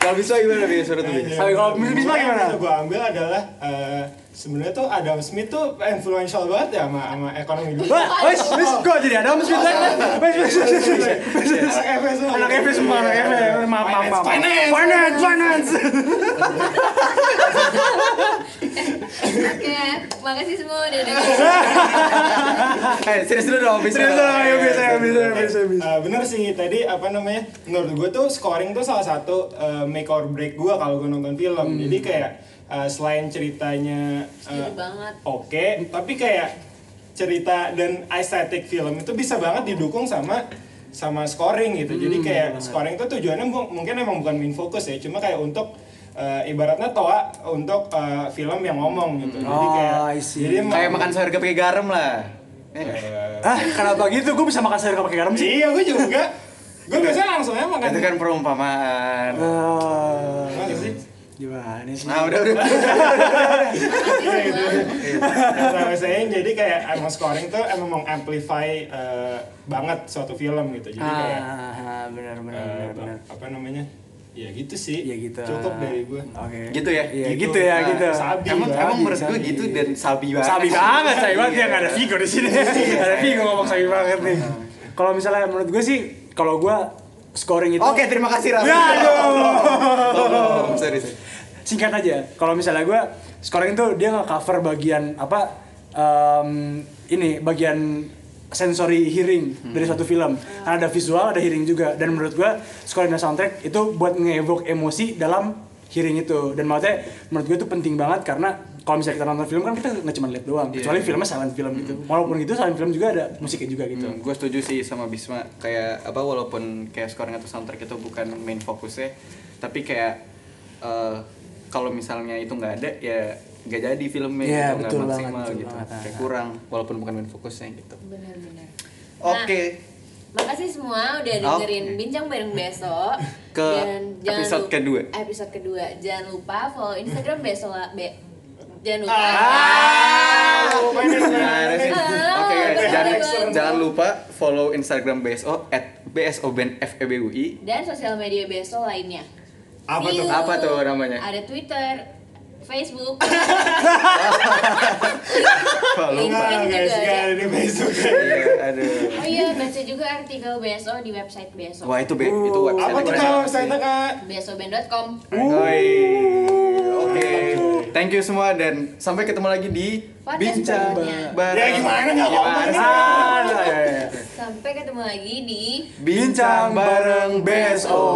Kalau bisa gimana surat tuh? Kalau Bisma gimana? Yang gue ambil adalah eh, sebenarnya tuh Adam Smith tuh influential banget ya sama sama ekonomi dunia. Wah, wes, wes, kok jadi ada Miss Bisma? Wes, wes, wes, wes, wes. Anak FS semua. Anak FS semua, anak FS. Maaf, maaf, maaf. Finance, finance, finance. oke makasih semua udah dengerin Eh, serius dulu dong, bisa. Serius dong, ayo bisa, bisa, bisa, bisa. Eh, bener sih tadi apa namanya menurut gue tuh scoring tuh salah satu eh, make or break gue kalau gue nonton film Hmm. jadi kayak eh, selain ceritanya banget. oke tapi kayak cerita dan aesthetic film itu bisa banget didukung sama sama scoring gitu jadi Hmm, kayak scoring tuh tujuannya mu- mungkin emang bukan main fokus ya cuma kayak untuk eh, ibaratnya toa untuk eh, film yang ngomong gitu jadi Oh, kayak see. jadi emang- Kayak makan sayur gak pakai garam lah. Eh, Eh, Ah, kenapa gitu? Gue bisa makan sayur gak pakai garam sih. iya gue juga gue biasanya langsung aja makan itu kan perumpamaan. Ah, Gimana sih? Nah, udah udah. Nah, saya jadi kayak emang scoring tuh emang mengamplify eh, banget suatu film gitu. Jadi kayak Ah, benar, benar, eh, benar, apa namanya? Ya gitu sih. Ya gitu. Cukup dari gue. Oke. Gitu ya? Iya, Gitu. gitu ya, Nah, gitu. sabi Emang banget, emang menurut gue sabi. gitu dan sabi banget. Sabi banget, sabi banget Iya. ya nggak ada Vigo di sini. Nggak ada Vigo ngomong sabi banget nih. Kalau misalnya menurut gue sih, kalau gue scoring itu Oke, terima kasih Raffi. Ya, aduh. Oh, sorry, sorry. Singkat aja. Kalau misalnya gue scoring itu dia nggak cover bagian apa em, ini bagian sensory hearing dari suatu film. Karena ada visual, ada hearing juga. Dan menurut gue scoring dan soundtrack itu buat nge-evoke emosi dalam hearing itu. Dan maksudnya menurut gue itu penting banget karena kalau misalnya kita nonton film kan kita nggak cuma lihat doang. Iya. Kecuali filmnya silent film gitu. Walaupun gitu silent film juga ada musiknya juga gitu. gue setuju sih sama Bisma kayak apa walaupun kayak scoring atau soundtrack itu bukan main fokusnya tapi kayak eh, kalau misalnya itu nggak ada ya nggak jadi filmnya Iya, gitu nggak betul banget, maksimal betul gitu banget. kayak kurang walaupun bukan main fokusnya gitu benar-benar oke Makasih semua udah dengerin bincang bareng besok Ke episode lupa- kedua. Episode kedua. Jangan lupa follow Instagram besok lah. Be jangan lupa. Ah, sih? Ah, Oke guys, jangan, banget. jangan lupa follow Instagram BSO at BSO Band FEBUI. Dan sosial media besok lainnya. Apa tuh? you. Apa tuh namanya? Ada Twitter, Facebook, juga guys, ada. enggak ada di besok. Iya, aduh. Oh iya, baca juga artikel BSO di website BSO. Wah itu be, itu website. Apa tuh kalau saya kak? BSOBand.com. Oi. Oke. Thank you semua dan sampai ketemu lagi di Podcast bincang bareng. Ya, gimana nggak sih? sih? Ah, ya, ya, ya. Sampai ketemu lagi di Bincang bareng BSO.